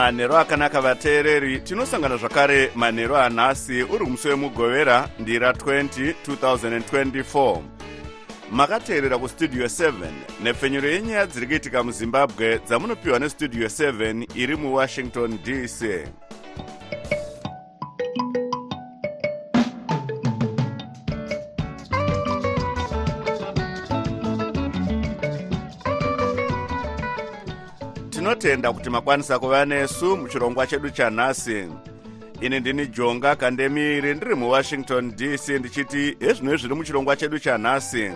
manhero akanaka vateereri tinosangana zvakare manhero anhasi uri musi wemugovera ndira 20 2024 makateerera kustudio 7 nepfenyuro yenyaya dziri kuitika muzimbabwe dzamunopiwa nestudio 7 iri muwashington dc tinotenda kuti makwanisa kuva nesu muchirongwa chedu chanhasi ini ndini jonga kandemiri ndiri muwashington dc ndichiti hezvino zviri muchirongwa chedu chanhasi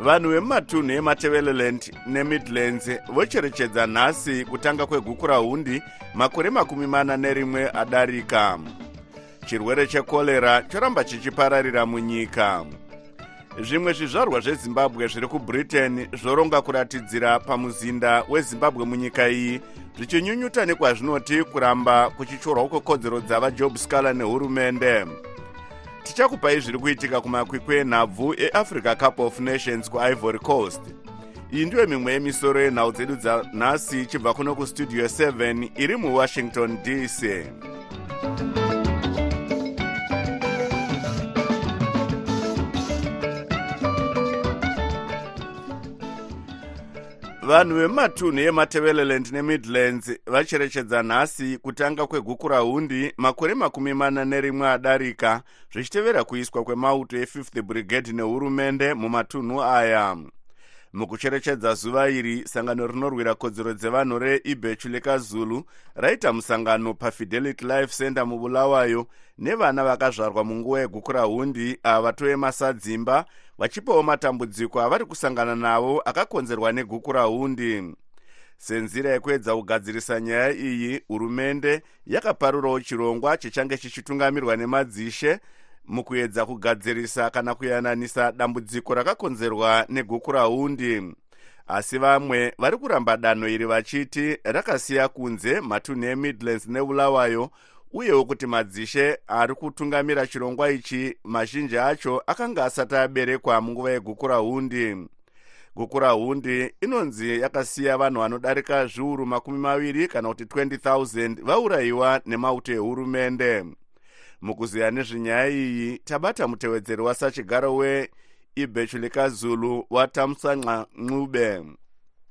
vanhu vemumatunhu ematevereland nemidlands vocherechedza nhasi kutanga kweguku rahundi makore makumi mana nerimwe adarika. Chirwere chekorera choramba chichipararira munyika zvimwe zvizvarwa zvezimbabwe zviri kubritain zvoronga kuratidzira pamuzinda wezimbabwe munyika iyi. Zvichinyunyuta nekwazvinoti kuramba kuchichorwa kwekodzero dzavajob scaler nehurumende. Tichakupai zviri kuitika kumakwikwi enhabvu eafrica cup of nations kuivory coast. Iyi ndiyo mimwe yemisoro yenhau dzedu dzanhasi ichibva kuno kustudio 7 iri muwashington dc vanhu vemumatunhu ematevereland nemidlands vacherechedza nhasi kutanga kweguku rahundi makore makumi mana nerimwe adarika zvichitevera kuiswa kwemauto e5th brigade nehurumende mumatunhu aya mukucherechedza zuva iri sangano rinorwira kodzero dzevanhu reibechu lekazulu raita musangano pafidelity life center mubulawayo nevana vakazvarwa munguva yeguku rahundi ava vatove masadzimba vachipawo matambudziko avari kusangana navo akakonzerwa neguku rahundi senzira yekuedza kugadzirisa nyaya iyi hurumende yakaparurawo chirongwa chichange chichitungamirwa nemadzishe mukuedza kugadzirisa kana kuyananisa dambudziko rakakonzerwa neguku rahundi. Asi vamwe vari kuramba danho iri vachiti rakasiya kunze matunhu emidlands nebulawayo uyewo kuti madzishe ari kutungamira chirongwa ichi mazhinji acho akanga asati aberekwa munguva yeguku rahundi. Guku rahundi inonzi yakasiya vanhu vanodarika zviuru makumi maviri kana kuti 20000 vaurayiwa nemauto ehurumende mukuziya nezvenyaya iyi tabata mutevedzeri wasachigaro weibechu lekazulu watamusanqa ncube.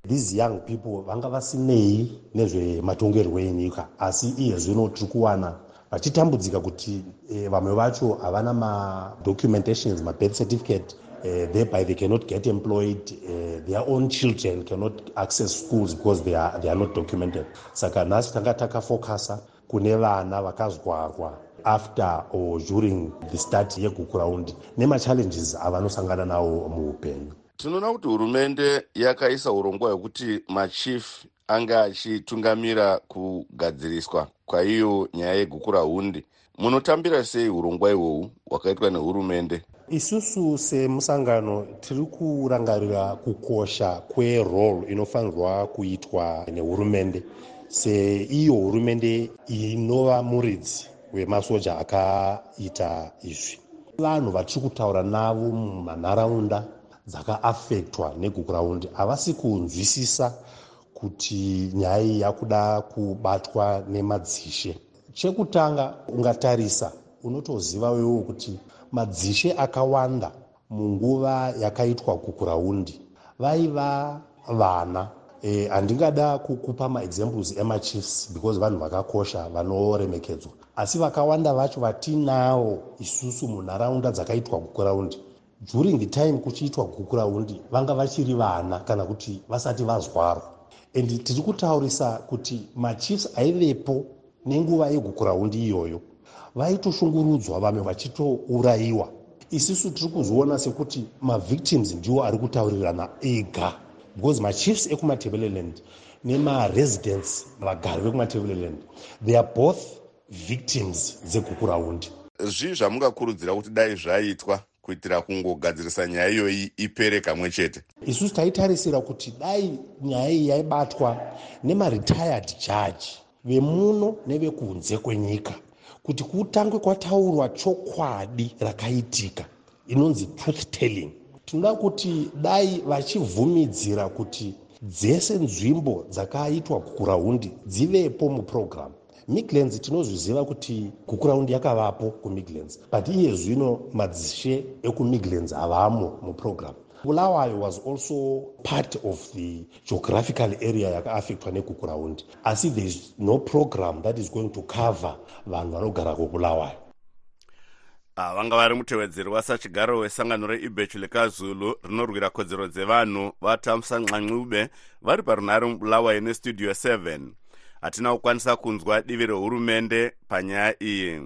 These young people vanga vasinei nezvematongerwo enyika asi iye zvino tiri kuwana vachitambudzika kuti e, vamwe vacho havana madocumentations mabirth certificate uh, thereby they cannot get employed uh, their own children cannot access schools because they are, they are not documented. Saka nhasi tanga takafocusa kune vana vakazvarwa after or during the start yeguku raundi nemachallenges avanosangana nawo muupenyu. Tinoona kuti hurumende yakaisa urongwa hwekuti machief ange achitungamira kugadziriswa kwaiyo nyaya yeguku rahundi munotambira sei urongwa ihwohwu hwakaitwa nehurumende? Isusu semusangano tiri kurangarira kukosha kwerole inofanirwa kuitwa nehurumende. Seiyo hurumende inova muridzi wemasoja akaita izvi. Vanhu vatiri kutaura navo mumanharaunda dzakaafektwa neguku raundi havasi kunzwisisa kuti nyaya iyi yakuda kubatwa nemadzishe. Chekutanga ungatarisa unotoziva wewo kuti madzishe akawanda munguva yakaitwa guku raundi vaiva vana. Handingada e, kukupa maexamples emachiefs because vanhu vakakosha vanoremekedzwa asi vakawanda vacho vatinavo isusu munharaunda dzakaitwa guku raundi during the time kuchiitwa guku raundi vanga vachiri vana kana kuti vasati vazwarwa. And tiri kutaurisa kuti machiefs aivepo nenguva yeguku raundi iyoyo. Vaitoshungurudzwa vamwe vachitourayiwa. Isusu tiri kuzviona sekuti mavictims ndiwo ari kutaurirana ega. Because machiefs ekumatebeleland nemaresidents vagari vekumatebeleland they are both victims dzeguku raundi zvii zvamungakurudzira kuti dai zvaitwa kuitira kungogadzirisa nyaya iyoyi ipere kamwe chete. Isusu taitarisira kuti dai nyaya iyi yaibatwa nemaretired judge vemuno nevekunze kwenyika kuti kutangwe kwataurwa chokwadi rakaitika inonzi truth telling. Tinoda kuti dai vachibvumidzira kuti dzese nzvimbo dzakaitwa kukuraundi dzivepo mupurogiramu midlands tinozviziva kuti kukuraundi yakavapo kumidlands but iye zvino madzishe ekumidlands havamo mupurogiramu bulawayo was also part of the geographical area yakaafectwa negukuraundi asi there is no program that is going to cover vanhu vanogara kwebulawayo. Ah, vanga vari mutevedzeri wasachigaro wesangano reibechu lekazulu rinorwira kodzero dzevanhu vatamsa nxanxube vari parunhare mubulawayo nestudio 7 hatina kukwanisa kunzwa divi rehurumende panyaya iyi.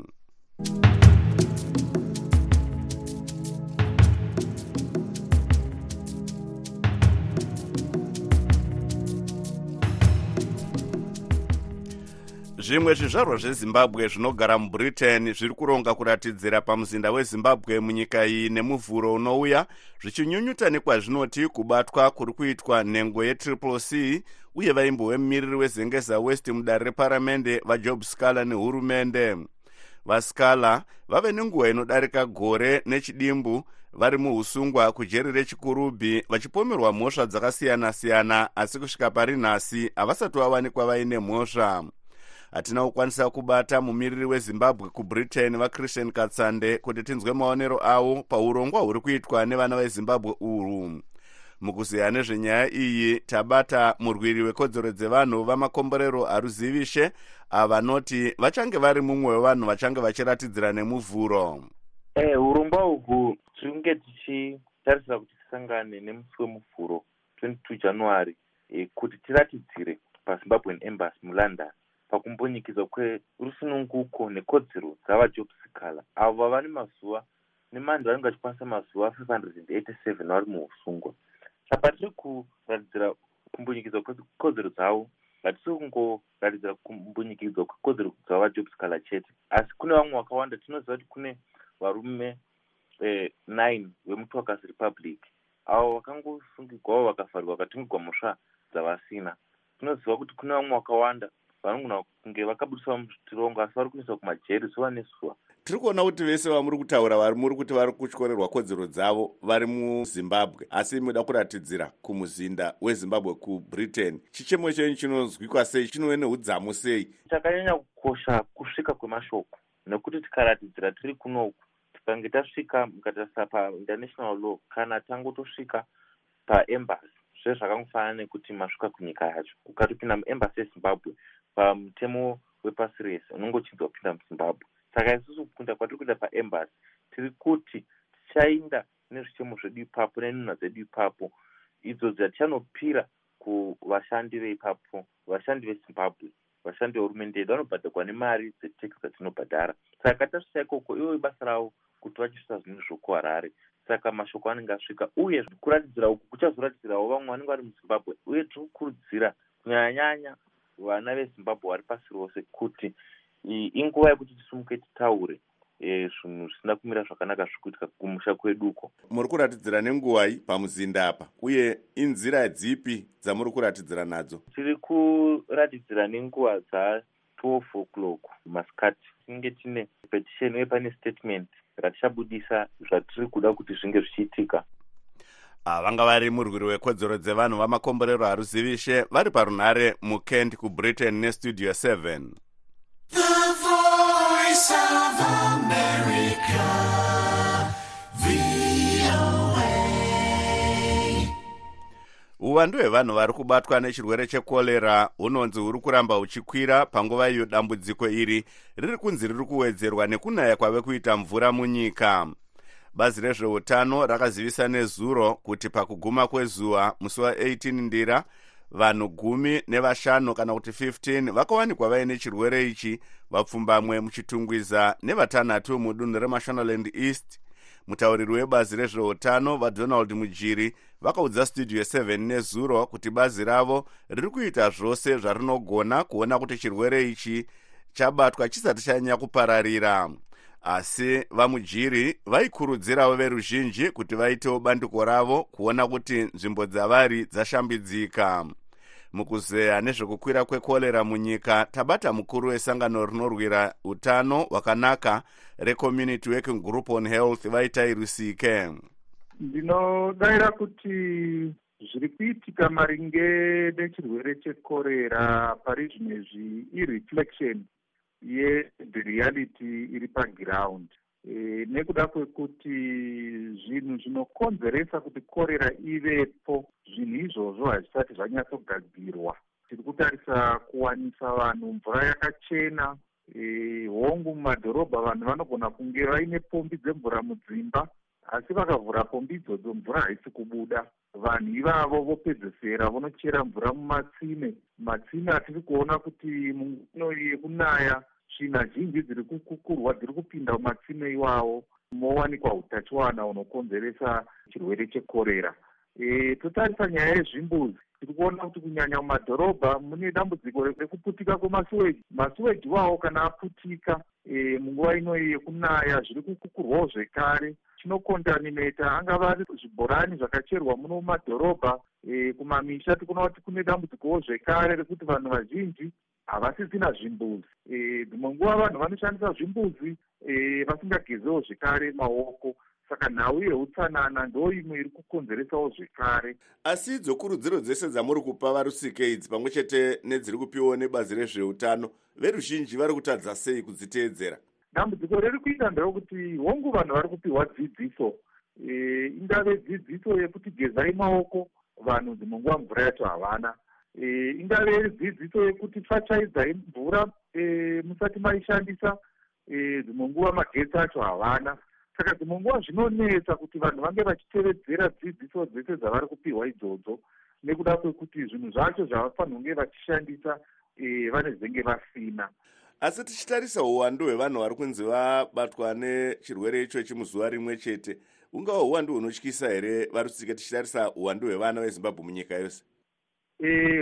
Zvimwe zvizvarwa zvezimbabwe zvinogara mubritain zviri kuronga kuratidzira pamuzinda wezimbabwe munyika iyi nemuvhuro unouya zvichinyunyuta nekwazvinoti kubatwa kuri kuitwa nhengo yetriple c uye vaimbo vemumiriri wezengeza west mudare reparamende vajob scaler nehurumende. Vascaler vave nenguva inodarika gore nechidimbu vari muusungwa kujeri rechikurubhi vachipomerwa mhosva dzakasiyana-siyana asi kusvika pari nhasi havasati vawanikwa vaine mhosva. Hatina kukwanisa kubata mumiriri wezimbabwe kubritain vachristian katsande kuti tinzwe maonero avo paurongwa huri kuitwa nevana vezimbabwe urwu mukuziya nezvenyaya iyi tabata murwiri wekodzero dzevanhu vamakomborero haruzivishe avanoti vachange vari mumwe wevanhu vachange vachiratidzira nemuvhuro. Eh, urongwa uhu tiri kunge tichitarisira kuti tisangane nemusi wemuvhuro 22 january eh, kuti tiratidzire pazimbabwen embassy mulondon. Pakumbunyikidzwa kwerusununguko nekodzero dzavajob sikala avo vava nemazuva nemanhu vanenge vachikwanisa mazuva 587 vari muusungwa saka tiri kuratidzira kumbunyikidzwa kwekodzero dzavo hatisi kungoratidzira kumbunyikidzwa kwekodzero dzavajob sikala chete asi kune vamwe vakawanda tinoziva kuti kune varume eh, 9 vemutwakas republic. Avo vakangosungigwawo vakavharirwa vakatumigwa mhosva dzavasina. Tinoziva kuti kune vamwe vakawanda vanogona kunge vakabudiswa muzvitirongo asi vari kuiswa kumajeri zuva nezuva. Tiri kuona kuti vese vamuri kutaura vari muri kuti vari kutyorerwa kodzero dzavo vari muzimbabwe asi muda kuratidzira kumuzinda wezimbabwe kubritain. Chichemo chenyu chinonzwikwa sei? Chinove neudzamu sei? Chakanyanya kukosha kusvika kwemashoko nekuti tikaratidzira tiri kunoku tikange tasvika mukatarisa painternational law kana tangotosvika paembasy zvezvakangofanana nekuti masvika kunyika yacho. Ukatopinda muembasy yezimbabwe pamutemo wepasi rese unenge uchinzi wapinda muzimbabwe. Saka isusu kunda kwatiri kuenda paembasy tiri kuti tichainda nezvichemo zvedu ipapo nenhunha dzedu ipapo. Idzo dzatichanopira kuvashandi veipapo vashandi vezimbabwe vashandi vehurumende yedu vanobhadharwa nemari dzetex dzatinobhadhara. Saka tasvika ikoko ivo ibasa ravo kuti vachisvisa zvinhu zvokuharare saka mashoko anenge asvika uye kuratidzira uku kuchazoratidzirawo vamwe vanenge vari muzimbabwe uye tiri kukurudzira kunyanyanyanya vana vezimbabwe vari pasi rose kuti inguva yekuti tisumuke titaure zvinhu zvisina kumira zvakanaka zviri kuitika kumusha kweduko. Muri kuratidzira nenguwai pamuzinda apa uye inzira dzipi dzamuri kuratidzira nadzo? Tiri kuratidzira nenguva dza12 o'clock masikati. Tinenge tine petition uye pane statement ratichabudisa zvatiri kuda kuti zvinge zvichiitika vanga vari murwiri wekodzero dzevanhu vamakomborero haruzivishe vari parunhare mukent kubritain nestudio 7 The voice of America, uwandu hwevanhu vari kubatwa nechirwere chekorera hunonzi huri kuramba huchikwira panguva iyo dambudziko iri riri kunzi riri kuwedzerwa nekunaya kwave kuita mvura munyika bazi rezveutano rakazivisa nezuro kuti pakuguma kwezuva musi wa18 ndira vanhu gumi nevashanu kana kuti 15 vakawanikwa vaine chirwere ichi vapfumbamwe muchitungwiza nevatanhatu mudunhu remashonaland east. Mutauriri webazi rezveutano vadonald mujiri vakaudza studio 7 nezuro kuti bazi ravo riri kuita zvose zvarinogona kuona kuti chirwere ichi chabatwa chisati chanyanya kupararira asi vamujiri vaikurudzirawo veruzhinji kuti vaitewo bandiko ravo kuona kuti nzvimbo dzavari dzashambidzika. Mukuzeya nezvekukwira kwekorera munyika tabata mukuru wesangano rinorwira utano hwakanaka recommunity working group on health vaitai rusike ndinodayira kuti zviri kuitika maringe nechirwere chekorera pari zvinezvi ireflection yereality iri paground e, nekuda kwekuti zvinhu zvinokonzeresa kuti korera ivepo zvinhu izvozvo hazvisati zvanyatsogadzirwa tiri kutarisa kuwanisa vanhu mvura yakachena e, hongu mumadhorobha vanhu vanogona kunge vaine pombi dzemvura mudzimba asi vakavhura pombi idzodzo mvura haisi kubuda. Vanhu ivavo vopedzesera vonochera mvura mumatsime. Matsime atiri kuona kuti muno yekunaya tsvina zhinji dziri kukukurwa dziri kupinda mumatsime iwawo. Mowanikwa utachiwana hunokonzeresa chirwere chekorera. E, totarisa nyaya yezvimbuzi. Tiri kuona kuti kunyanya mumadhorobha mune dambudziko rekuputika kwemasuweji masuweji iwawo kana aputika e, munguva inoyi yekunaya zviri kukukurwawo zvekare. Chinokontaminata angava zvibhorani zvakacherwa muno mumadhorobha. E, kumamisha tikuona kuti kune dambudzikowo zvekare rekuti vanhu vazhinji havasisina zvimbuzi dzimwe nguva vanhu vanoshandisa zvimbuzi e, vasingagezewo zvekare maoko. Saka nhau yeutsanana ndo imwe iri kukonzeresawo zvekare. Asi idzo kurudziro dzese dzamuri kupa varusike idzi pamwe chete nedziri kupiwawo nebazi rezveutano veruzhinji vari kutadza sei kudziteedzera? Dambudziko riri kuita nderokuti hongu vanhu vari kupiwa dzidziso. E, ingave dzidziso yekuti gezai maoko. Vanhu dzimwe nguva mvura yacho havana e, ingave dzidziso yekuti tsvatsvaidzai mvura e, musati maishandisa e, dzimwe nguva magetsi acho havana. Saka dzimwe nguva zvinonetsa kuti vanhu vange vachitevedzera dzidziso dzese dzavari kupiwa idzodzo nekuda kwekuti zvinhu zvacho zvavafanira kunge vachishandisa e, vanezenge vasina. Asi tichitarisa uwandu hwevanhu vari kunzi vabatwa nechirwere ichochi muzuva rimwe chete. Ungava uwandu hunotyisa here varusike tichitarisa uwandu hwevana vezimbabwe munyika yose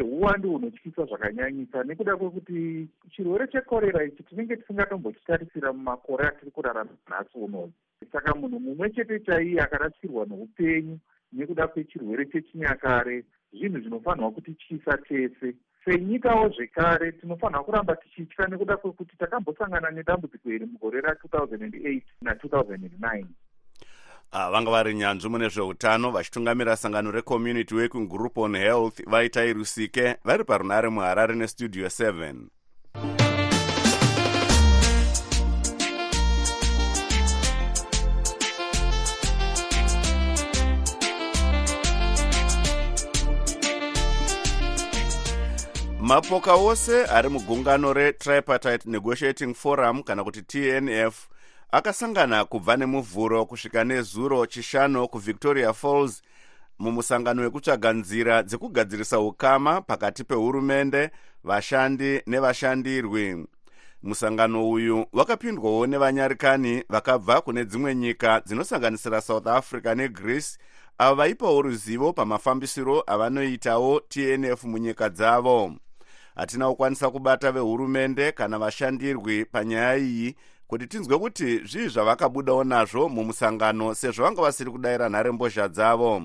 uwandu hunotyisa zvakanyanyisa nekuda kwekuti chirwere chekorera ichi tinenge tisingatombochitarisira mumakore atiri kurarama nhasi unozi saka munhu mumwe chete chaiye akarasirwa noupenyu nekuda kwechirwere chechinyakare zvinhu zvinofanirwa kutityisa tese. Senyikawo zvekare tinofanirwa kuramba tichitya nekuda kwekuti takambosangana nedambudziko iri mugore ra2008 na2009 ah, vanga vari nyanzvi mune zveutano vachitungamira sangano recommunity working group on health vaitai rusike vari parunare muharare nestudio 7 mapoka ose ari mugungano retripartite negotiating forum kana kuti tnf akasangana kubva nemuvhuro kusvika nezuro chishanu kuvictoria falls mumusangano wekutsvaga nzira dzekugadzirisa ukama pakati pehurumende vashandi nevashandirwi. Musangano uyu wakapindwawo nevanyarikani vakabva kune dzimwe nyika dzinosanganisira south africa negreece avo vaipawo ruzivo pamafambisiro avanoitawo tnf munyika dzavo. Hatina kukwanisa kubata vehurumende kana vashandirwi panyaya iyi kuti tinzwe kuti zvii zvavakabudawo nazvo mumusangano sezvo vanga vasiri kudayira nharembozha dzavo.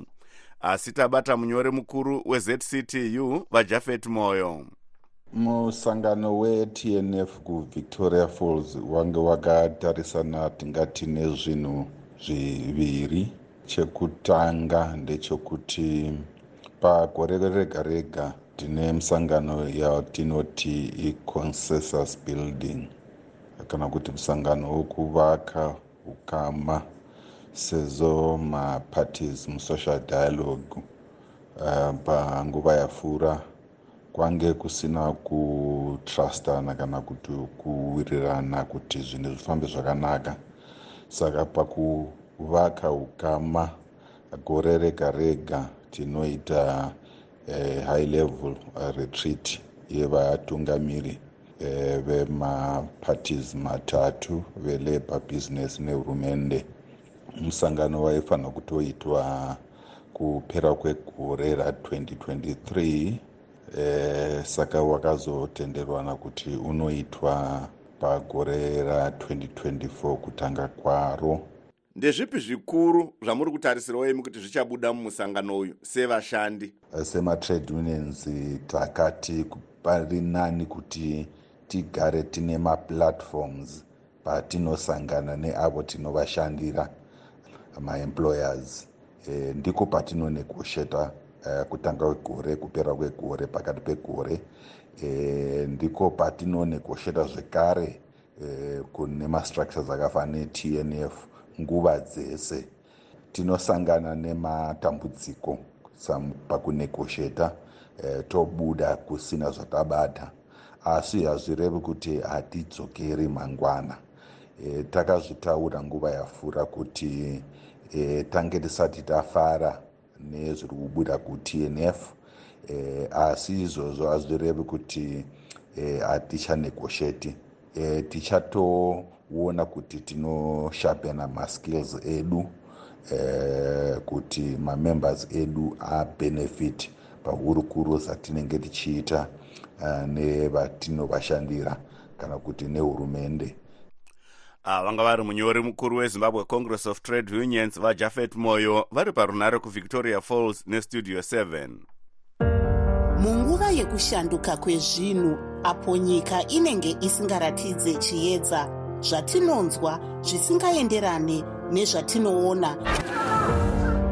Asi tabata munyori mukuru wezctu vajafet moyo. Musangano wetnf kuvictoria falls wange wakatarisana tingati nezvinhu zviviri. Chekutanga ndechekuti pagore rega rega tine musangano yatinoti iconsensus building kana kuti musangano wokuvaka ukama sezvo maparties musocial dialogue uh, panguva yapfuura kwange kusina kutrustana kana kuti kuwirirana kuti zvinhu zvifambe zvakanaka. Saka pakuvaka ukama gore rega rega tinoita uh, high level uh, retreat yevatungamiri uh, vemaparties matatu velabour business nehurumende musangano waifanira kutoitwa kupera kwegore ra2023 eh, saka wakazotenderwana kuti unoitwa pagore ra2024 kutanga kwaro. Ndezvipi zvikuru zvamuri kutarisirawo imi kuti zvichabuda mumusangano uyu? Sevashandi. Sematrade unions takati pari nani kuti tigare tine maplatforms patinosangana neavo tinovashandira maemployers. E, ndiko patinonegosheta e, kutanga kwegore kupera kwegore pakati pegore. E, ndiko patinonegosheta zvekare e, kune mastructures akafanana netnf nguva dzese. Tinosangana nematambudziko pakunegosheta e, tobuda kusina zvatabata asi hazvirevi kuti hatidzokeri mangwana. E, takazvitaura nguva yafura kuti e, tange tisati tafara nezviri kubuda kutnf e, asi izvozvo hazvirevi kuti hatichanegoshieti e, e, tichatoona kuti tinoshapena maskills edu e, kuti mamembers edu abenefit pahurukuru dzatinenge tichiita nevatinovashandira kana kuti nehurumende. Ah, vanga vari munyori mukuru wezimbabwe congress of trade unions vajafet moyo vari parunare kuvictoria falls nestudio 7 munguva yekushanduka kwezvinhu apo nyika inenge isingaratidze chiedza zvatinonzwa zvisingaenderane nezvatinoona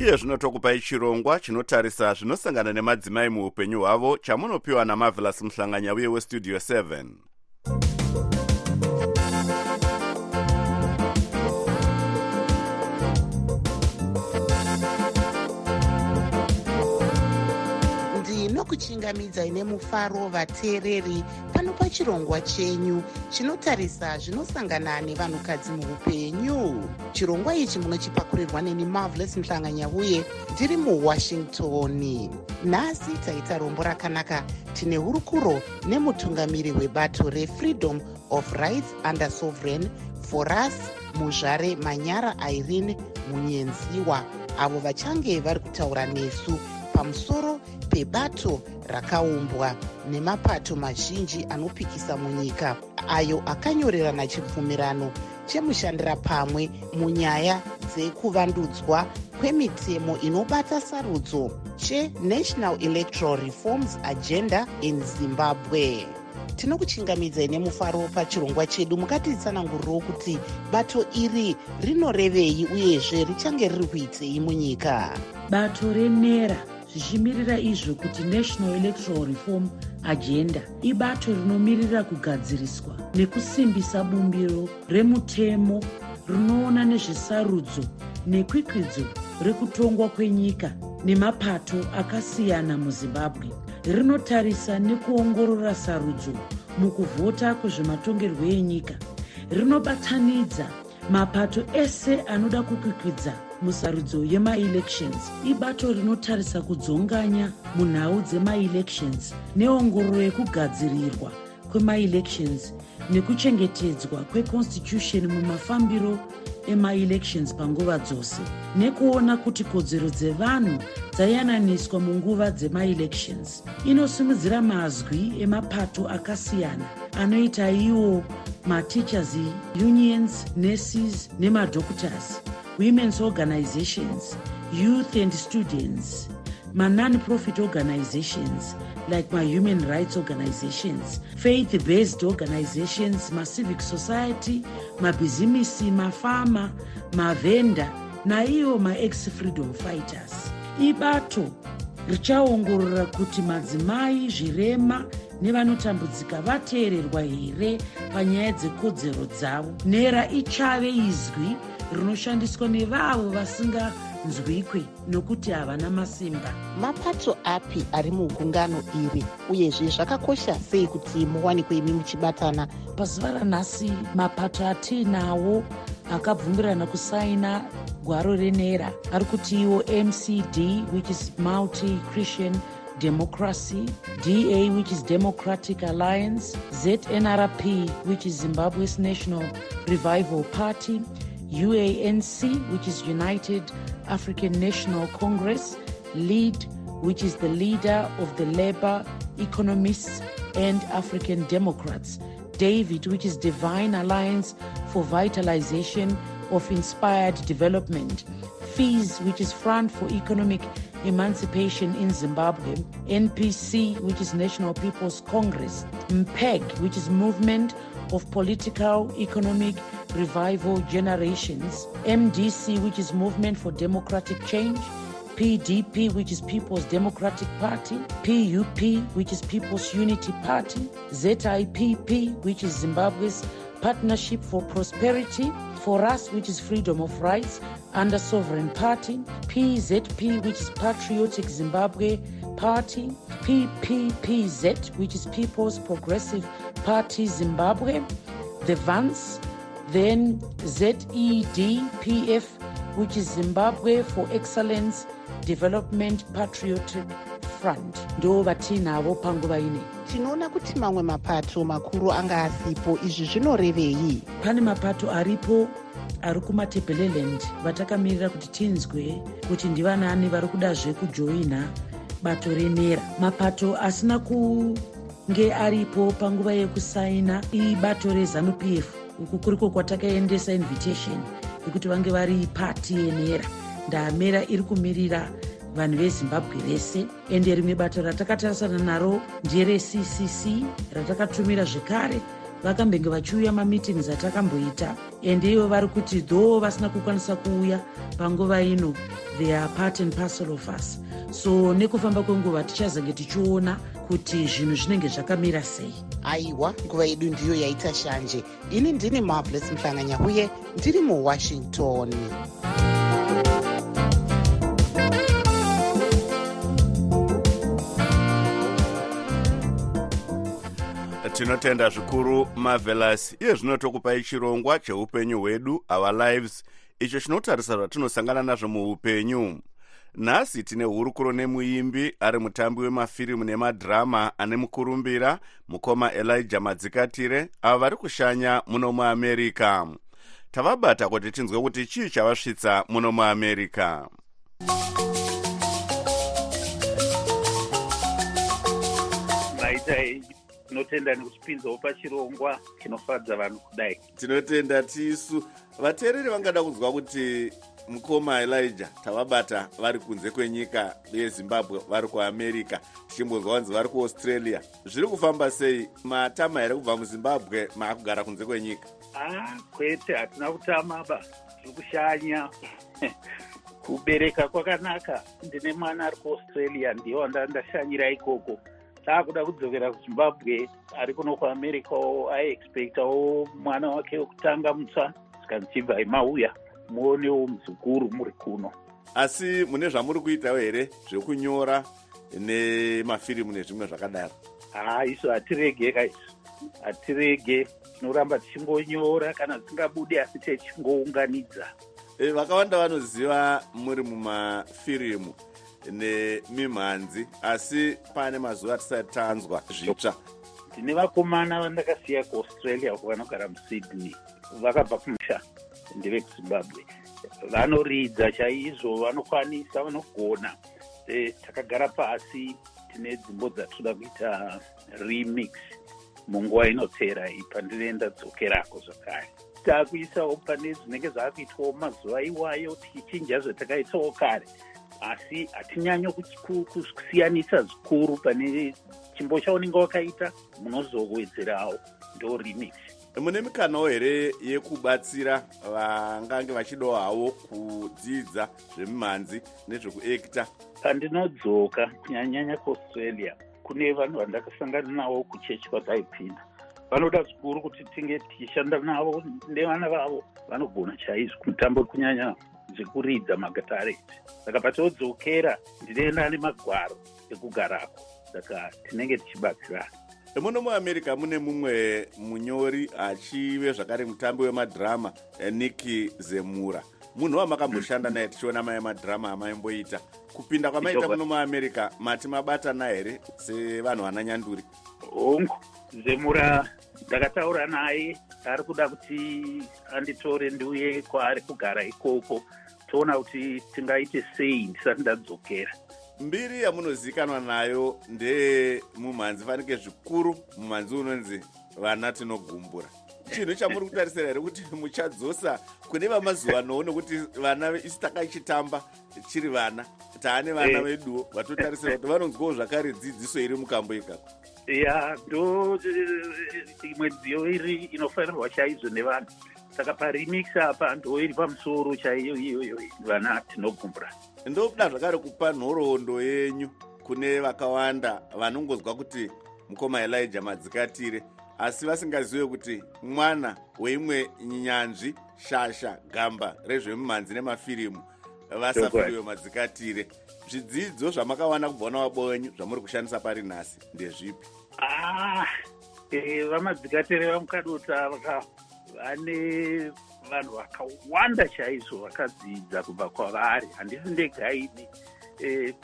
iye zvino tokupai chirongwa chinotarisa zvinosangana nemadzimai muupenyu hwavo chamunopiwa namavelas muhlanganya uye westudio 7 ndinokuchingamidzai nemufaro vateereri pano pachirongwa chenyu chinotarisa zvinosangana nevanhukadzi muupenyu. Chirongwa ichi munochipakurirwa neni marvelous muhlanganya uye ndiri muwashington. Nhasi taita rombo rakanaka tine hurukuro nemutungamiri webato refreedom of rights under sovereign for us muzvare manyara irene munyenziwa. Avo vachange vari kutaura nesu pamusoro pebato rakaumbwa nemapato mazhinji anopikisa munyika ayo akanyorerana chibvumirano chemushandira pamwe munyaya dzekuvandudzwa kwemitemo inobata sarudzo chenational electoral reforms agenda in zimbabwe. Tinokuchingamidzai nemufaro pachirongwa chedu mukatitsanangurirewo kuti bato iri rinorevei uyezve richange riri kuitei munyika. Bato renera zvichimirira izvo kuti national electoral reform agenda ibato rinomirira kugadziriswa nekusimbisa bumbiro remutemo rinoona nezvesarudzo nekwikwidzo rekutongwa kwenyika nemapato akasiyana muzimbabwe. Rinotarisa nekuongorora sarudzo mukuvhota kwezvematongerwo enyika. Rinobatanidza mapato ese anoda kukwikwidza musarudzo yemaelections. Ibato rinotarisa kudzonganya munhau dzemaelections neongororo yekugadzirirwa kwemaelections nekuchengetedzwa kweconstitution mumafambiro emaelections panguva dzose nekuona kuti kodzero dzevanhu dzayananiswa munguva dzemaelections. Inosimudzira mazwi emapato akasiyana anoita iwo mateachers unions nurses nemadoctors women's organizations youth and students ma-non-profit organizations like ma-human rights organizations faith-based organizations ma-civic society mabhizimisi mafama mavhenda naivo ma-ex-freedom fighters. Ibato richaongorora kuti madzimai zvirema nevanotambudzika vateererwa here panyaya dzekodzero dzavo. Nera ichave izwi rinoshandiswa nevavo vasinganzwikwe nokuti havana masimba. Mapato api ari mugungano iri uyezve zvakakosha sei kuti muwanikwe imi muchibatana? Pazuva ranhasi mapato atiinawo akabvumirana kusaina gwaro renera. Ari kuti iwo mcd which is multi christian democracy da which is democratic alliance znrp which is zimbabwe's national revival party uanc which is united african national congress lead which is the leader of the labour economists and african democrats. David which is divine alliance for vitalization of inspired development. Fees which is front for economic emancipation in zimbabwe. Npc which is national people's congress. Mpeg which is movement of political economic revival generations mdc which is movement for democratic change PDP, which is People's Democratic Party, PUP, which is People's Unity Party, ZIPP, which is Zimbabwe's Partnership for Prosperity, For Us, which is Freedom of Rights, under Sovereign Party, PZP, which is Patriotic Zimbabwe Party, PPPZ, which is People's Progressive Party Zimbabwe, the VANS, then ZEDPF, which is Zimbabwe for Excellence development patriotic front ndo vatiinavo panguva ine tinoona kuti mamwe mapato makuru anga asipo izvi zvinorevei? Pane mapato aripo ari kumatebheleland vatakamirira kuti tinzwe kuti ndivanani vari kudazve kujoina bato renera. Mapato asina kunge aripo panguva yekusaina ibato rezanup f uku kuriko kwatakaendesa invitation yekuti vange vari pati yenera ndamera iri kumirira vanhu vezimbabwe vese ende rimwe bato ratakatarisana naro ndereccc ratakatumira zvekare vakambenge vachiuya mameetings atakamboita. Ende ivo vari kuti though vasina kukwanisa kuuya panguva ino they are part and parcel of us. So nekufamba kwenguva tichazenge tichiona kuti zvinhu zvinenge zvakamira sei. Aiwa nguva yedu ndiyo yaita shanje. Ini ndini marvelous muhlanganya uye ndiri muwashington tinotenda zvikuru marvelous. Iye zvino tokupai chirongwa cheupenyu hwedu our lives. Icho chinotarisa zvatinosangana nazvo muupenyu. Nhasi tine hurukuro nemuimbi ari mutambi wemafirimu nemadhirama ane mukurumbira mukoma elijah madzikatire ava vari kushanya muno muamerica tavabata kuti tinzwe kuti chii chavasvitsa muno muamerica maitai tinotenda nekuchipinzawo pachirongwa chinofadza vanhu kudai. Tinotenda tisu. Vateereri vangada kunzwa kuti mukoma elijah tavabata vari kunze kwenyika yezimbabwe vari kuamerica tichimbonzwa kunzi vari kuaustralia. Zviri kufamba sei? Matama here kubva muzimbabwe maakugara kunze kwenyika? Ah kwete hatina kutamaba tiri kushanya. Kubereka kwakanaka. Ndine mwana ari kuaustralia ndiye wanda ndashanyira ikoko taakuda kudzokera kuzimbabwe ari kuno kuamericawo aiexpectawo mwana wake wekutanga mutsva saka ndichibva imauya muonewo muzukuru muri kuno. Asi mune zvamuri kuitawo here zvekunyora nemafirimu nezvimwe zvakadaro? Haa isu hatirege ka isu. Hatirege. Tinoramba tichingonyora kana zvisingabudi asi techingounganidza e, vakawanda vanoziva muri mumafirimu nemimhanzi asi pane mazuva atisati tanzwa zvitsva. Ndine vakomana vandakasiya kuaustralia uko vanogara musydney. Vakabva kumusha ndevekuzimbabwe vanoridza chaizvo vanokwanisa vanogona. E, takagara pasi tine dzimbo dzatoda kuita remix. Munguva inotera iyi pandinoenda dzokerako zvakare. Taakuisawo pane zvinenge zvaakuitwawo mazuva iwayo tichichinja zvatakaitawo kare asi hatinyanyo kusiyanisa zvikuru pane chimbo chaunenge wakaita munozowedzerawo ndo remix. Mune mikanawo here yekubatsira vangange vachidawo havo kudzidza zvemimhanzi nezvekuekta pandinodzoka kunyanyanya kuaustralia kune vanhu vandakasangana navo kuchechi kwataipinda. Vanoda zvikuru kuti tinge tichishanda navo nevana vavo vanogona chaizvo kumutambo kunyanya zvekuridza magatareti saka patiodzokera ndinoenda nemagwaro ekugarako saka tinenge tichibatsirana. Muno muamerica mune mumwe munyori achive zvakare mutambi wemadhirama niki zemura. Munhu wamakamboshanda naye tichiona mai madhirama amaimboita kupinda kwamaita muno muamerica mati mabatana here sevanhu vana nyanduri? Hongu zemura ndakataura naye ari kuda kuti anditore ndiuye kwaari kugara ikoko. Toona kuti tingaite sei ndisati ndadzokera. Mbiri yamunozivikanwa nayo ndemumhanzi fanike zvikuru mumhanzi unonzi vana tinogumbura. Chinhu chamuri kutarisira here kuti muchadzosa kune vamazuva ano nekuti vana isi takaichitamba chiri vana taane vana Eh. veduwo vatotarisira kuti vanonzwawo zvakare dzidziso iri mukambo ikako ya ndo eh, imwe dziyo iri inofanirwa chaizvo nevanhu. Saka paremix apa ndo iri pamusoro chaiyo iyoyo vana tinogumbura ndokuda zvakare kupa nhoroondo yenyu kune vakawanda vanongonzwa kuti mukoma elija madzikatire asi vasingazive kuti mwana weimwe nyanzvi shasha gamba rezvemumhanzi nemafirimu vasafiriwe madzikatire. Zvidzidzo zvamakawana kubva navabo wenyu zvamuri kushandisa pari nhasi ndezvipi? Ah, eh, vamadzikatere vamukadota vaka- vane vanhu vakawanda chaizvo vakadzidza kubva kwavari. Handisi ndegaini eh,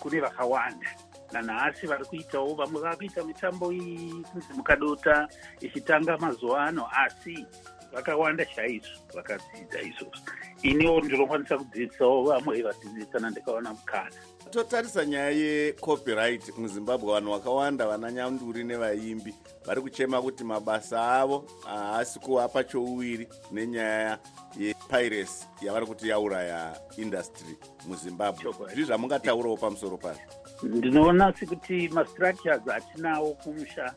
kune vakawanda. Nanhasi vari kuitawo vamwe vava kuita mitambo iyi kunzi mukadota ichitanga mazuva ano asi vakawanda chaizvo vakadzidza izvozvo iniwo ndinokwanisa kudzidzisawo vamwe vadzidzisi kana ndikaona mukana. Totarisa nyaya yecopyright muzimbabwe vanhu vakawanda vana nyanduri nevaimbi vari kuchema kuti mabasa avo haasi kuvapa chouwiri nenyaya yepiracy yavari kuti yauraya industry muzimbabwe. Zvii zvamungataurawo pamusoro pazvo. Ndinoona sekuti mastructures atinawo kumusha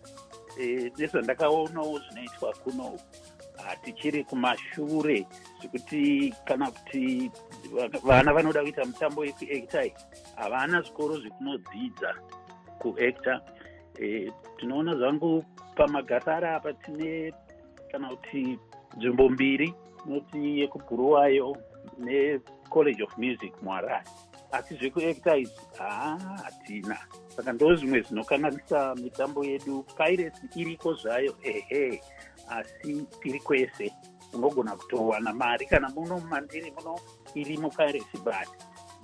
eh, nezvandakaonawo zvinoitwa kuno hatichiri kumashure zvekuti kana kuti vana vanoda kuita mutambo wekuacta havana zvikoro zvekunodzidza kuacta eh, tinoona zvangu pamagasara apa tine kana kuti nzvimbo mbiri inoti yekubhuruwayo necollege of music muharare asi zvekuacta izvi haa hatina. Saka ndo zvimwe zvinokanganisa mitambo yedu. Piracy iriko zvayo? Ehe asi tiri kwese unogona kutowana mari. Kana muno mumandiri muno irimo piracy but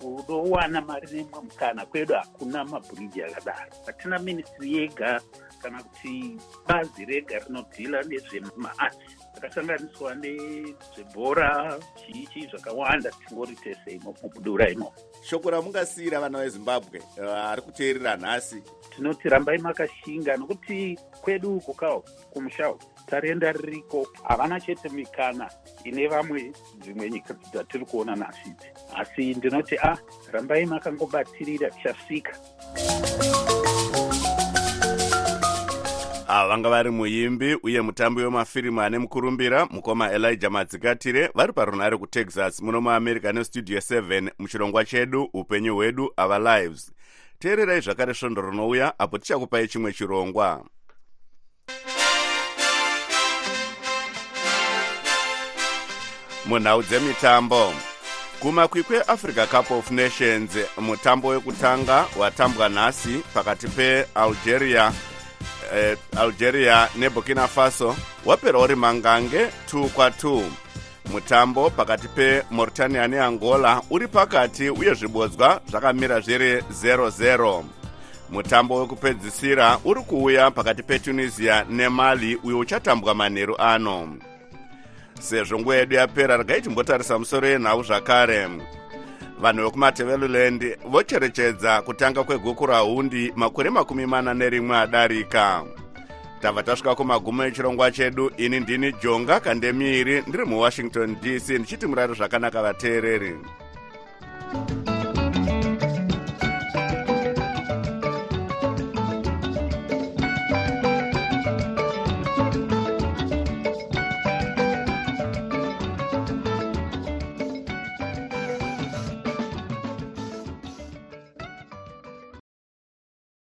unowana mari nemwe mukana kwedu hakuna mabhuriji akadaro. Hatina ministry yega kana kuti bazi rega rinodhila nezvemaarts zvakasanganiswa nezvebhora chiichi zvakawanda tingori tese imo mubudura imo. Shoko ramungasiyira vana vezimbabwe vari kuteerera nhasi. Tinoti rambai makashinga nokuti kwedu uko kawo kumushawo tarenda ririko havana chete mikana ine vamwe dzimwe nyika dzatiri kuona nhasi. Idzi asi ndinoti a rambai makangobatirira tichasvika vanga vari muimbi uye mutambi wemafirimu ane mukurumbira mukoma elijah madzikatire vari parunhare kutexas muno muamerica nestudio 7 muchirongwa chedu upenyu hwedu our lives. Teererai zvakare svondo rinouya apo tichakupai chimwe chirongwa. Munhau dzemitambo. Kumakwikwi eafrica cup of nations mutambo wekutanga watambwa nhasi pakati pealgeria eh, algeria neburkina faso wapera uri mangange 2 kwa2 mutambo pakati pemauritania neangola uri pakati uye zvibodzwa zvakamira zviri 00 mutambo wekupedzisira uri kuuya pakati petunisia nemali uyo uchatambwa manheru ano. Sezvo nguva yedu yapera regai timbotarisa musoro yenhau zvakare vanhu vekumateveleland vocherechedza kutanga kwegukurahundi makore makumi mana nerimwe adarika. Tabva tasvika kumagumo echirongwa chedu ini ndini jonga kandemiri ndiri muwashington dc ndichiti murari zvakanaka vateereri